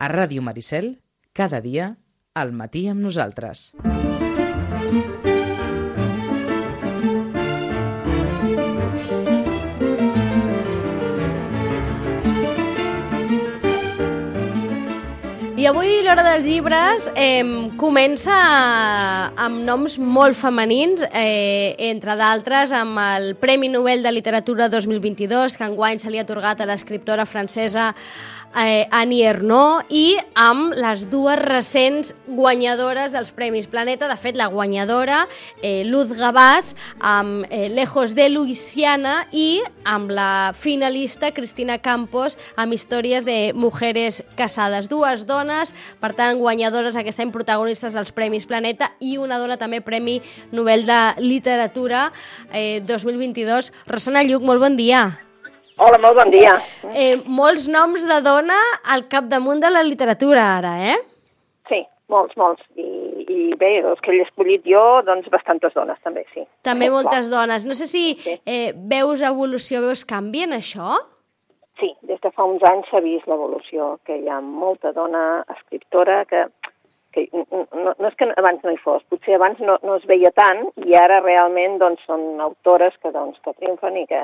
A Ràdio Maricel, cada dia, al matí amb nosaltres. I avui l'Hora dels Llibres eh, comença amb noms molt femenins, eh, entre d'altres amb el Premi Nobel de Literatura 2022, que enguany se li ha atorgat a l'escriptora francesa eh, Annie Ernaux, i amb les dues recents guanyadores dels Premis Planeta. De fet, la guanyadora, eh, Luz Gabàs, amb eh, Lejos de Louisiana, i amb la finalista, Cristina Campos, amb històries de mujeres casades. Dues dones, per tant, guanyadores aquest any protagonistes dels Premis Planeta i una dona també Premi Nobel de Literatura eh, 2022. Rosana Lluc, molt bon dia. Hola, molt bon dia. Eh, molts noms de dona al capdamunt de la literatura ara, eh? Sí, molts, molts. I, i bé, els que he escollit jo, doncs bastantes dones també, sí. També Sí, moltes clar. dones. No sé si Sí. eh, veus evolució, veus canvi en això? Sí, des de fa uns anys s'ha vist l'evolució, que hi ha molta dona escriptora que, que no, no és que abans no hi fos, potser abans no, no es veia tant i ara realment doncs, són autores que, doncs, que triomfen i que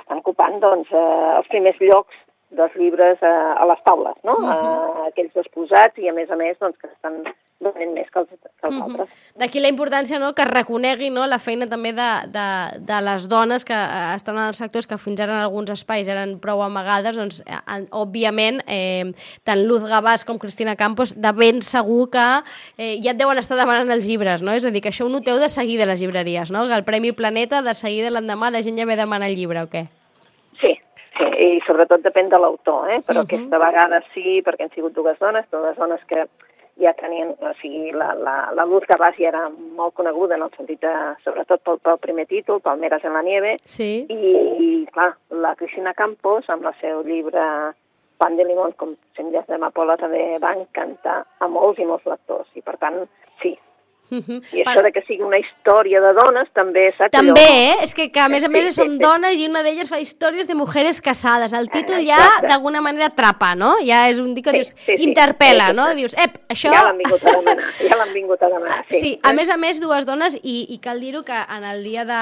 estan ocupant doncs, eh, els primers llocs dels llibres eh, a les taules, no? Uh -huh. aquells exposats i, a més a més, doncs, que estan venent més que els, que els altres. D'aquí la importància no, que es reconegui no, la feina també de, de, de les dones que eh, estan en els sectors que fins ara en alguns espais eren prou amagades, doncs, eh, en- òbviament, eh, tant Luz Gabàs com Cristina Campos, de ben segur que eh, ja et deuen estar demanant els llibres, no? És a dir, que això ho noteu de seguida a les llibreries, no? Que el Premi Planeta, de seguida l'endemà, la gent ja ve a demanar el llibre, o què? Sí, i sobretot depèn de l'autor, eh? però Mhm. aquesta vegada sí, perquè han sigut dues dones, dues dones que ja tenien, o sigui, la, la, la Luz Gabàs ja era molt coneguda en el sentit de, sobretot pel, pel primer títol, Palmeras en la nieve, Sí. i, clar, la Cristina Campos, amb el seu llibre Pan de limón, com Semillas d'amapola, també va encantar a molts i molts lectors, i per tant, sí. Mhm. I això de que sigui una història de dones, també, saps? També, allò? eh? És que, que a més a més sí, són sí. dones i una d'elles fa històries de mujeres casades. El títol ja Exacte. d'alguna manera atrapa, no? Ja és un dir que Sí, dius, sí, interpel·la, Sí, sí, no? Dius, ep, això... Ja l'han vingut a demanar, ja l'han vingut a demanar, sí. Sí, a més a més, dues dones, i, i cal dir-ho que en el dia de,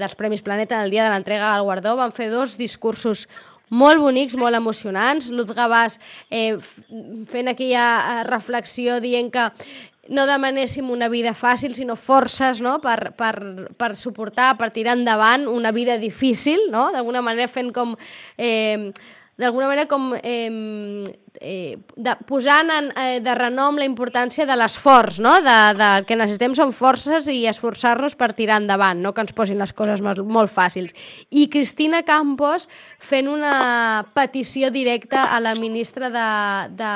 dels Premis Planeta, en el dia de l'entrega del guardó, van fer dos discursos molt bonics, molt emocionants. Luz Gabàs eh, fent aquella eh, reflexió dient que no demanéssim una vida fàcil, sinó forces no? per, per, per suportar, per tirar endavant una vida difícil, no? d'alguna manera fent com... Eh, d'alguna manera com eh, eh, de, posant en, eh, de renom la importància de l'esforç, no? de, de que necessitem són forces i esforçar-nos per tirar endavant, no que ens posin les coses molt, molt fàcils. I Cristina Campos fent una petició directa a la ministra de- de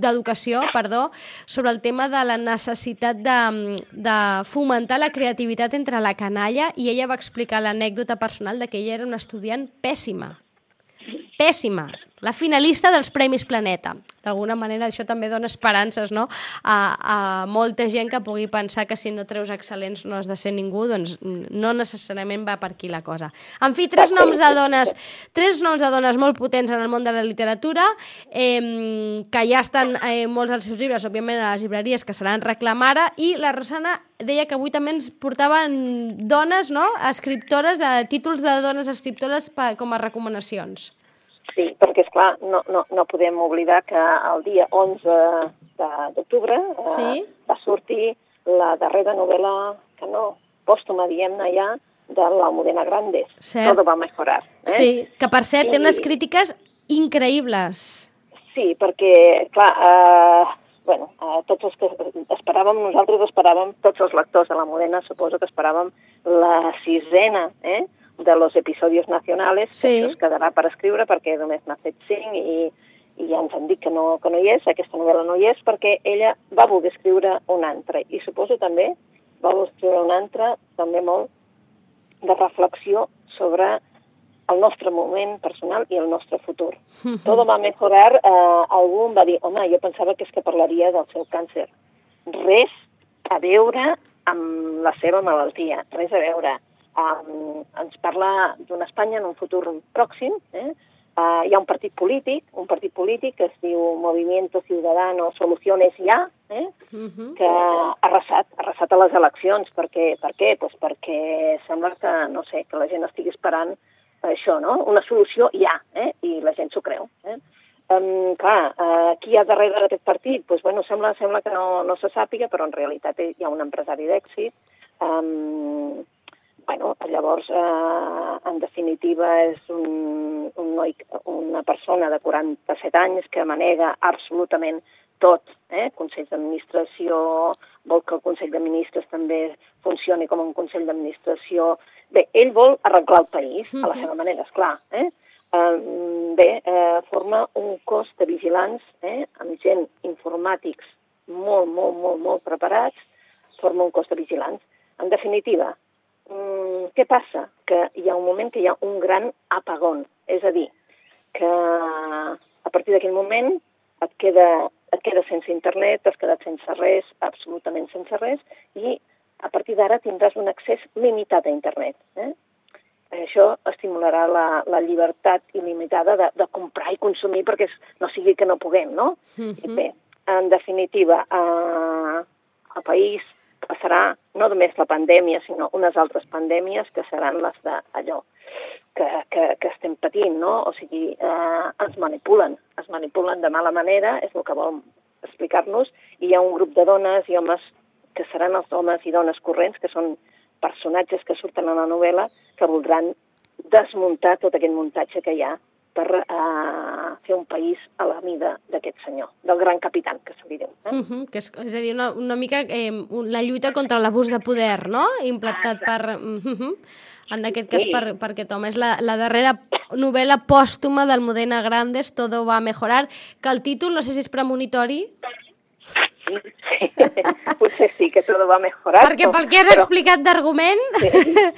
d'Educació de, perdó, sobre el tema de la necessitat de, de fomentar la creativitat entre la canalla i ella va explicar l'anècdota personal de que ella era una estudiant pèssima pèssima, la finalista dels Premis Planeta. D'alguna manera això també dona esperances no? a, a molta gent que pugui pensar que si no treus excel·lents no has de ser ningú, doncs no necessàriament va per aquí la cosa. En fi, tres noms de dones, tres noms de dones molt potents en el món de la literatura, eh, que ja estan eh, molts dels seus llibres, òbviament, a les llibreries que seran reclamar ara, i la Rosana deia que avui també ens portaven dones, no?, escriptores, eh, títols de dones escriptores com a recomanacions. Sí, perquè, és clar no, no, no podem oblidar que el dia 11 de- d'octubre eh, Sí. va sortir la darrera novel·la, que no, pòstuma, diguem-ne ja, de l'Almudena Grandes. Cert. Todo va a mejorar. Eh? Sí, que per cert té I- unes crítiques increïbles. Sí, perquè, clar, eh, bueno, eh, tots els que esperàvem, nosaltres esperàvem, tots els lectors de la Modena, suposo que esperàvem la sisena, eh?, de los episodios nacionales, Sí. que això es quedarà per escriure perquè només n'ha fet cinc i, i ja ens han dit que no, que no hi és, aquesta novel·la no hi és, perquè ella va voler escriure un altre, i suposo també va voler escriure un altre, també molt de reflexió sobre el nostre moment personal i el nostre futur. Todo va a mejorar, eh, algú em va dir, home, jo pensava que és que parlaria del seu càncer. Res a veure amb la seva malaltia, res a veure. Um, ens parla d'una Espanya en un futur pròxim, eh? Uh, hi ha un partit polític, un partit polític que es diu Movimiento Ciudadano Soluciones Ya, eh? Uh -huh. que ha arrasat, ha arrasat a les eleccions. Per què? Per què? Pues perquè sembla que, no sé, que la gent estigui esperant això, no? Una solució ja, eh? I la gent s'ho creu. Eh? Um, clar, uh, qui hi ha darrere d'aquest partit? Pues, bueno, sembla, sembla que no, no se sàpiga, però en realitat hi ha un empresari d'èxit. Um, bueno, llavors, eh, en definitiva, és un, un noi, una persona de 47 anys que manega absolutament tot, eh? Consell d'administració, vol que el Consell de Ministres també funcioni com un Consell d'administració. Bé, ell vol arreglar el país, a la seva manera, és clar. Eh? Eh, bé, eh, forma un cos de vigilants eh, amb gent informàtics molt, molt, molt, molt preparats, forma un cos de vigilants. En definitiva, mm, què passa? Que hi ha un moment que hi ha un gran apagón, és a dir, que a partir d'aquell moment et queda, et queda sense internet, has quedat sense res, absolutament sense res, i a partir d'ara tindràs un accés limitat a internet. Eh? això estimularà la, la llibertat il·limitada de, de comprar i consumir perquè no sigui que no puguem, no? Uh I bé, en definitiva, eh, el país passarà no només la pandèmia, sinó unes altres pandèmies que seran les d'allò que, que, que estem patint, no? O sigui, eh, ens manipulen, es manipulen de mala manera, és el que vol explicar-nos, i hi ha un grup de dones i homes que seran els homes i dones corrents, que són personatges que surten a la novel·la, que voldran desmuntar tot aquest muntatge que hi ha per uh, fer un país a la mida d'aquest senyor, del gran capitan, que se li diu. Eh? Uh -huh, que és, és a dir, una, una mica eh, la lluita contra l'abús de poder, no? Implantat per... Uh -huh, en aquest cas Sí. per, per aquest home. És la, la darrera novel·la pòstuma d'Almudena Grandes, Todo va a mejorar, que el títol, no sé si és premonitori, Sí, potser sí que tot va mejorar. perquè pel que has però- explicat d'argument, Sí,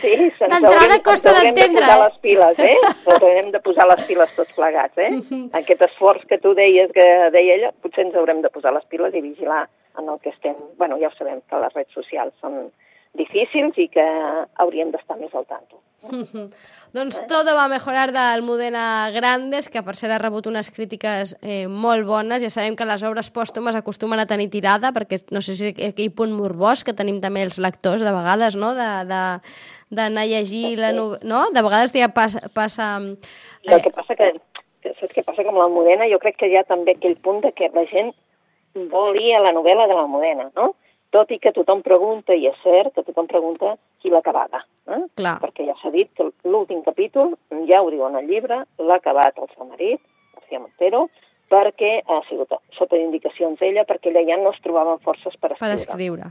sí, d'entrada costa ens haurem d'entendre. de posar les piles, eh? Ens haurem de posar les piles tots plegats, eh? Aquest esforç que tu deies que deia ella, potser ens haurem de posar les piles i vigilar en el que estem... bueno, ja ho sabem, que les redes socials són difícils i que hauríem d'estar més al tanto. Doncs Todo va a mejorar d'Almudena Grandes, que per cert ha rebut unes crítiques eh, molt bones. Ja sabem que les obres pòstumes acostumen a tenir tirada, perquè no sé si aquell punt morbós que tenim també els lectors de vegades, no?, de, de, d'anar a llegir la no... no? De vegades ja passa... passa Eh. El que passa que, que saps què passa que amb l'Almudena? Jo crec que hi ha també aquell punt de que la gent vol ir a la novel·la de l'Almudena, no? Tot i que tothom pregunta, i és cert que tothom pregunta qui l'ha acabada. Eh? Clar. Perquè ja s'ha dit que l'últim capítol, ja ho diu en el llibre, l'ha acabat el seu marit, García Montero, perquè ha sigut sota indicacions d'ella, perquè ella ja no es trobaven forces per per escriure. escriure.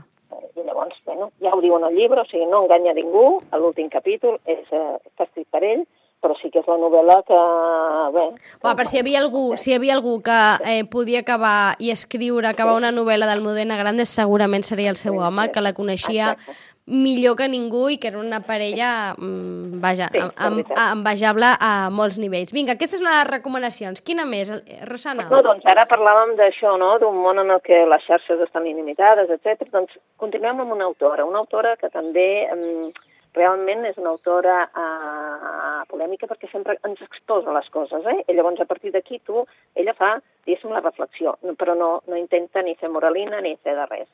I llavors, bueno, ja ho diu en el llibre, o sigui, no enganya ningú, l'últim capítol és, eh, està escrit per ell, però sí que és la novel·la que... Bé, Va, per si hi havia algú, si hi havia algú que eh, podia acabar i escriure, acabar una novel·la d'Almudena Grandes, segurament seria el seu home, que la coneixia Exacte. millor que ningú i que era una parella, mm, vaja, Sí, am, la am, veritat. envejable a molts nivells. Vinga, aquesta és una de les recomanacions. Quina més, eh, Rosana? No, doncs ara parlàvem d'això, no?, d'un món en el que les xarxes estan il·limitades, etc. Doncs continuem amb una autora, una autora que també mm, realment és una autora eh, polèmica perquè sempre ens exposa les coses, eh? I llavors a partir d'aquí tu, ella fa, diguéssim, la reflexió, però no, no intenta ni fer moralina ni fer de res.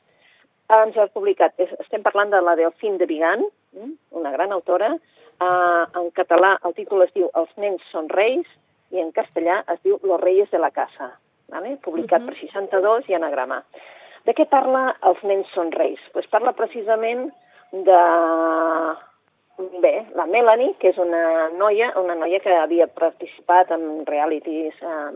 Ens ha publicat, es- estem parlant de la Delfín de Vigan, mm, una gran autora, eh, en català el títol es diu Els nens són reis i en castellà es diu Los reyes de la casa, vale? publicat per 62 i anagrama. De què parla Els nens són reis? Pues parla precisament de... Bé, la Melanie, que és una noia, una noia que havia participat en realities um,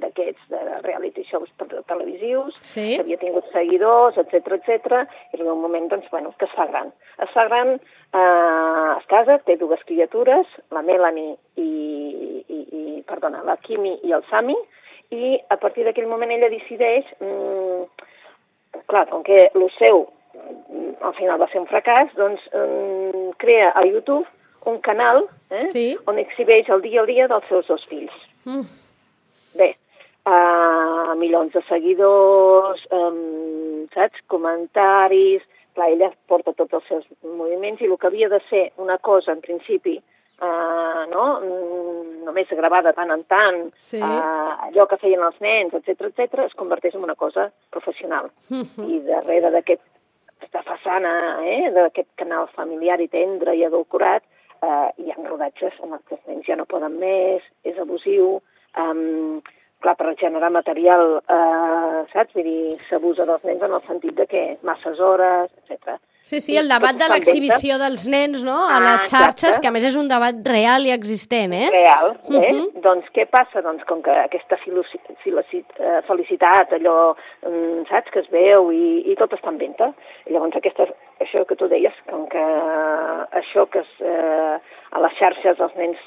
d'aquests, de reality shows te- televisius, Sí. que havia tingut seguidors, etc etc. i en un moment, doncs, bueno, que es fa gran. Es fa gran, eh, es casa, té dues criatures, la Melanie i, i, i perdona, la Kimi i el Sami, i a partir d'aquell moment ella decideix, mm, clar, com que el seu al final va ser un fracàs, doncs mm, crea a YouTube un canal eh, Sí. on exhibeix el dia a dia dels seus dos fills. Mm. Bé, uh, milions de seguidors, um, saps, comentaris... Clar, ella porta tots els seus moviments i el que havia de ser una cosa, en principi, eh, no? Mm, només gravar de tant en tant, Sí. eh, allò que feien els nens, etc etc, es converteix en una cosa professional. I darrere d'aquest aquesta façana, eh, d'aquest canal familiar i tendre i adulcorat, eh, hi ha rodatges en els que els nens ja no poden més, és abusiu, um, clar, per generar material, eh, saps? Vull dir, s'abusa dels nens en el sentit de que masses hores, etc. Sí, sí, el debat de l'exhibició dels nens, no?, a Ah, les xarxes, exacte. que a més és un debat real i existent, eh? real. Eh? Mhm. Doncs què passa? Doncs com que aquesta eh, felicitat, allò, mm, saps, que es veu i, i tot està en venda. Llavors aquesta, això que tu deies, com que això que es, eh, a les xarxes els nens,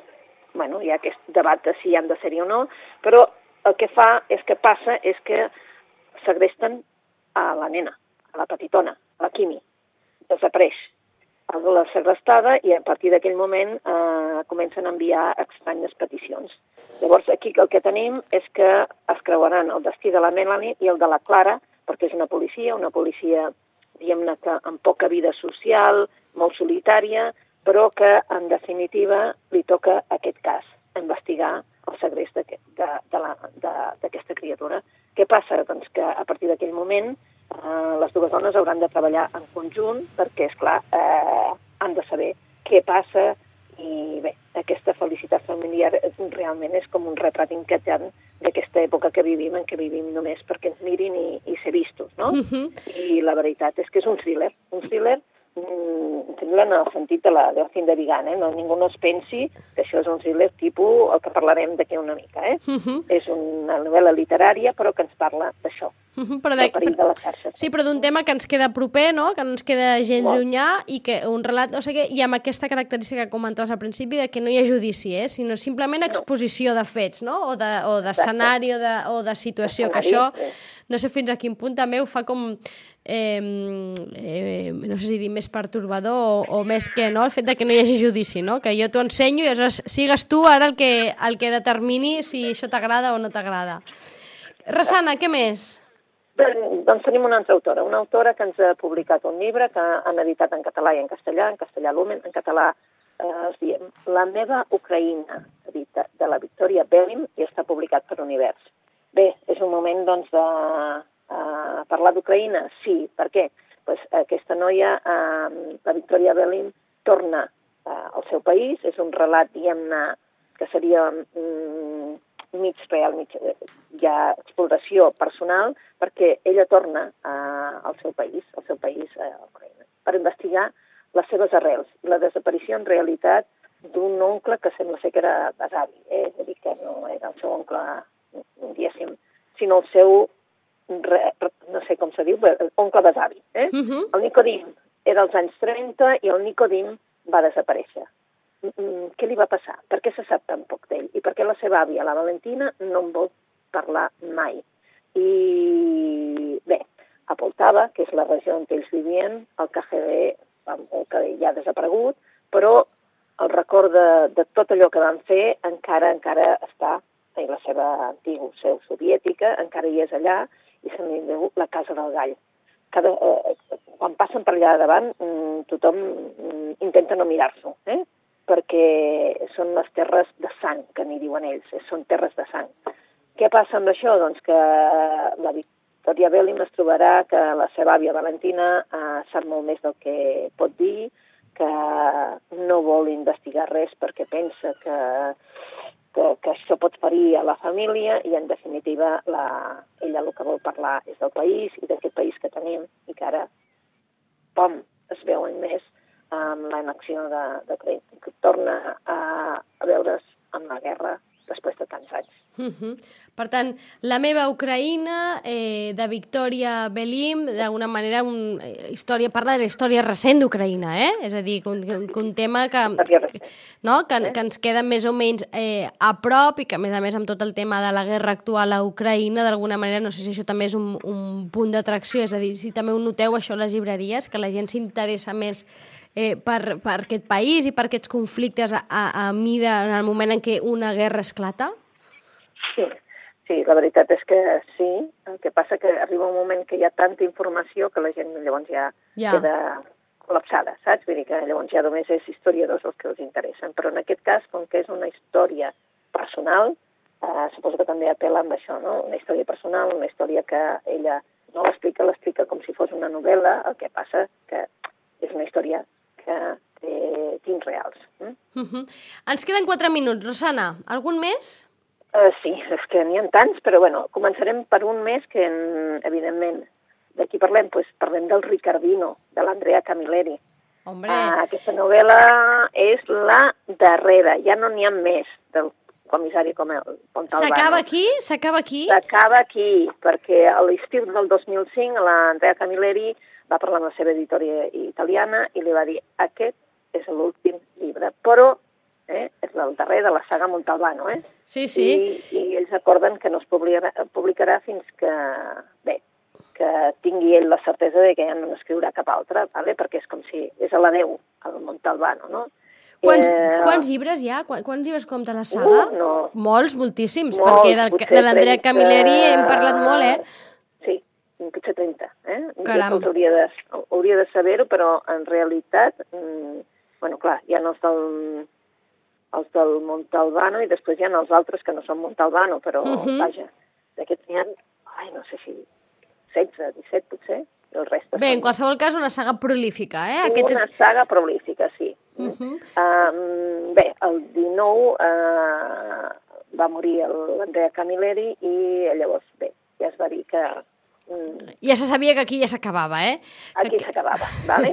bueno, hi ha aquest debat de si han de ser-hi o no, però el que fa és que passa és que segresten a la nena, a la petitona, a la Quimi. Desapareix l'ha segrestada i a partir d'aquell moment eh, comencen a enviar estranyes peticions. Llavors aquí el que tenim és que es creuaran el destí de la Melanie i el de la Clara, perquè és una policia, una policia, diguem-ne que amb poca vida social, molt solitària, però que en definitiva li toca aquest cas, investigar el segrest d'aquest- de- de la- de- d'aquesta criatura. Què passa? Doncs que a partir d'aquell moment eh, les dues dones hauran de treballar en conjunt perquè, és clar, eh, han de saber què passa i bé, aquesta felicitat familiar realment és com un retrat inquietant d'aquesta època que vivim, en què vivim només perquè ens mirin i, i ser vistos, no? Mhm. I la veritat és que és un thriller, un thriller un thriller en el sentit de la de Cine de Vigan, eh? No, ningú no es pensi que això és un thriller tipus el que parlarem d'aquí una mica, eh? Mhm. És una novel·la literària però que ens parla d'això, Mhm, Però del de, perill de les xarxes. Sí, però d'un tema que ens queda proper, no? que no ens queda gens Molt. llunyà i que un relat, no sé què, i amb aquesta característica que comentaves al principi de que no hi ha judici, eh? sinó simplement exposició de fets, no? o de- o d'escenari o, de, o de situació, que això no sé fins a quin punt també ho fa com eh, eh, no sé si dir més pertorbador o, o més que no, el fet de que no hi hagi judici, no? que jo t'ho ensenyo i aleshores sigues tu ara el que, el que determini si això t'agrada o no t'agrada. Rosana, què més? Bé, doncs tenim una altra autora, una autora que ens ha publicat un llibre que han editat en català i en castellà, en castellà Lumen, en català eh, es diem La meva Ucraïna, edita de la Victoria Bellim i està publicat per Univers. Bé, és un moment doncs de eh, parlar d'Ucraïna? Sí, per què? Pues, aquesta noia, eh, la Victoria Bellim, torna eh, al seu país, és un relat, diguem-ne, que seria mm, mig real, mig, eh, ja exploració personal, perquè ella torna eh, al seu país, al seu país, a Ucraïna, per investigar les seves arrels la desaparició en realitat d'un oncle que sembla ser que era besavi, eh? és a dir, que no era el seu oncle, diguéssim, sinó el seu, re, no sé com se diu, però oncle besavi. Eh? Mhm. El Nicodim era als anys 30 i el Nicodim va desaparèixer. Mm, Què li va passar? Per què se sap tan poc d'ell? I per què la seva àvia, la Valentina, no en vol parlar mai? I bé, a Poltava, que és la regió on ells vivien, el KGB, el que ja ha desaparegut, però el record de, de tot allò que van fer encara encara està, i la seva antiga seu soviètica encara hi és allà, i se li diu la Casa del Gall. Cada, eh, quan passen per allà davant, mm, tothom mm, intenta no mirar-s'ho, eh? perquè són les terres de sang, que n'hi diuen ells, eh? són terres de sang. Què passa amb això? Doncs que la Victoria Bellim es trobarà que la seva àvia Valentina eh, sap molt més del que pot dir, que no vol investigar res perquè pensa que, que, que això pot ferir a la família i, en definitiva, la, ella el que vol parlar és del país i d'aquest país que tenim i que ara, pom, es veuen més amb l'annexió de, de Creta, que torna a, a veure's amb la guerra després de tants anys. Mhm. Per tant, la meva Ucraïna, eh, de Victoria Belim, d'alguna manera, un, eh, història, parla de la història recent d'Ucraïna, eh? És a dir, que un, que un- un tema que, no? que, que ens queda més o menys eh, a prop i que, a més a més, amb tot el tema de la guerra actual a Ucraïna, d'alguna manera, no sé si això també és un, un punt d'atracció, és a dir, si també ho noteu això a les llibreries, que la gent s'interessa més eh, per, per aquest país i per aquests conflictes a, a, a mida en el moment en què una guerra esclata? Sí, sí, la veritat és que sí. El que passa que arriba un moment que hi ha tanta informació que la gent llavors ja, Ja. queda col·lapsada, saps? Vull dir que llavors ja només és historiadors els que els interessen. Però en aquest cas, com que és una història personal, eh, suposo que també apela amb això, no? Una història personal, una història que ella no l'explica, l'explica com si fos una novel·la, el que passa que és una història que té tints reals. Mm? Uh -huh. Ens queden 4 minuts. Rosana, algun més? Uh, sí, és que n'hi ha tants, però bueno, començarem per un més que, en, evidentment, de qui parlem? Pues parlem del Ricardino, de l'Andrea Camilleri. Hombre, Uh, aquesta novel·la és la darrera, ja no n'hi ha més del comissari com el Pontalbano. s'acaba aquí? S'acaba aquí? S'acaba aquí, perquè a l'estiu del 2005 l'Andrea Camilleri va parlar amb la seva editora italiana i li va dir aquest és l'últim llibre, però eh, és el darrer de la saga Montalbano, eh? Sí, sí. I, I ells acorden que no es publicarà, publicarà fins que, bé, que tingui ell la certesa de que ja no n'escriurà cap altre, vale? perquè és com si és a l'adeu al Montalbano, no? Quants, Eh, quants llibres hi ha? Quan- Quants llibres compta la saga? Uh, no. Molts, moltíssims, Molts, perquè del, de l'Andrea 30. Camilleri hem parlat molt, eh? Sí, potser 30. Eh? Caram. Jo hauria de, hauria de saber-ho, però en realitat, mm, bueno, clar, hi ha els del, els del Montalbano i després hi ha els altres que no són Montalbano, però, Mhm. vaja, d'aquests n'hi ha, ai, no sé si 16, 17 potser, i el reste Bé, en qualsevol cas, una saga prolífica, eh? Aquest una és... saga prolífica, sí. Mhm. Um, bé, el 19 uh, va morir l'Andrea Camilleri i llavors, bé, ja es va dir que Ja se sabia que aquí ja s'acabava, eh? aquí s'acabava. Vale?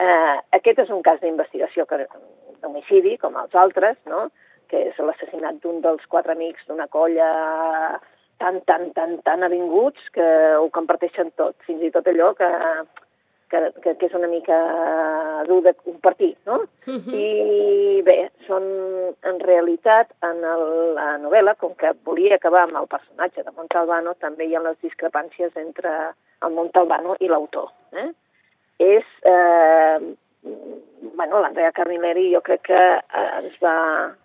Uh, aquest és un cas d'investigació que- d'homicidi, com els altres, no? que és l'assassinat d'un dels quatre amics d'una colla tan, tan, tan, tan avinguts que ho comparteixen tot, fins i tot allò que, que, que, que és una mica dur de compartir, no? Mhm. I bé, són en realitat en el, la novel·la, com que volia acabar amb el personatge de Montalbano, també hi ha les discrepàncies entre el Montalbano i l'autor. Eh? És, eh, bueno, l'Andrea Carnileri jo crec que eh, ens va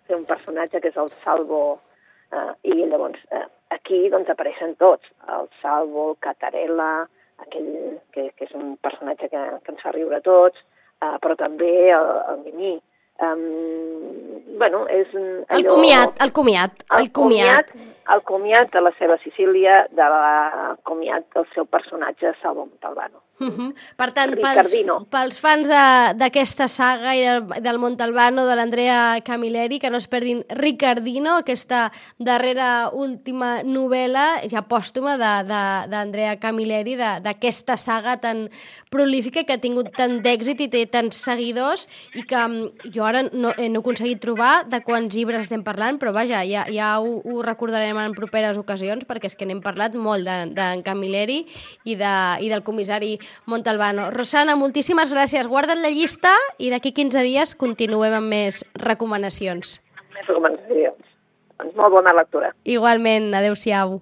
fer un personatge que és el Salvo, eh, i llavors eh, aquí doncs apareixen tots, el Salvo, el Catarella, aquell que, que és un personatge que, que ens fa riure a tots, uh, però també el, el Mimí. Um, bueno, és un- El allò... comiat, el comiat, el comiat. El comiat de la seva Sicília, de la comiat del seu personatge Salvo Montalbano. Mhm. Per tant, pels, Ricardino. pels fans de- d'aquesta saga i del, del Montalbano, de l'Andrea Camilleri, que no es perdin Ricardino, aquesta darrera última novel·la, ja pòstuma, d'Andrea Camilleri, d'aquesta saga tan prolífica que ha tingut tant d'èxit i té tants seguidors i que mm, jo ara no, eh, no he aconseguit trobar de quants llibres estem parlant, però vaja, ja, ja ho, ho recordarem en properes ocasions perquè és que n'hem parlat molt d'en de, d'en Camilleri i, de, i del comissari Montalbano. Rosana, moltíssimes gràcies. Guarda't la llista i d'aquí 15 dies continuem amb més recomanacions. Més recomanacions. Doncs molt bona lectura. Igualment, adeu-siau.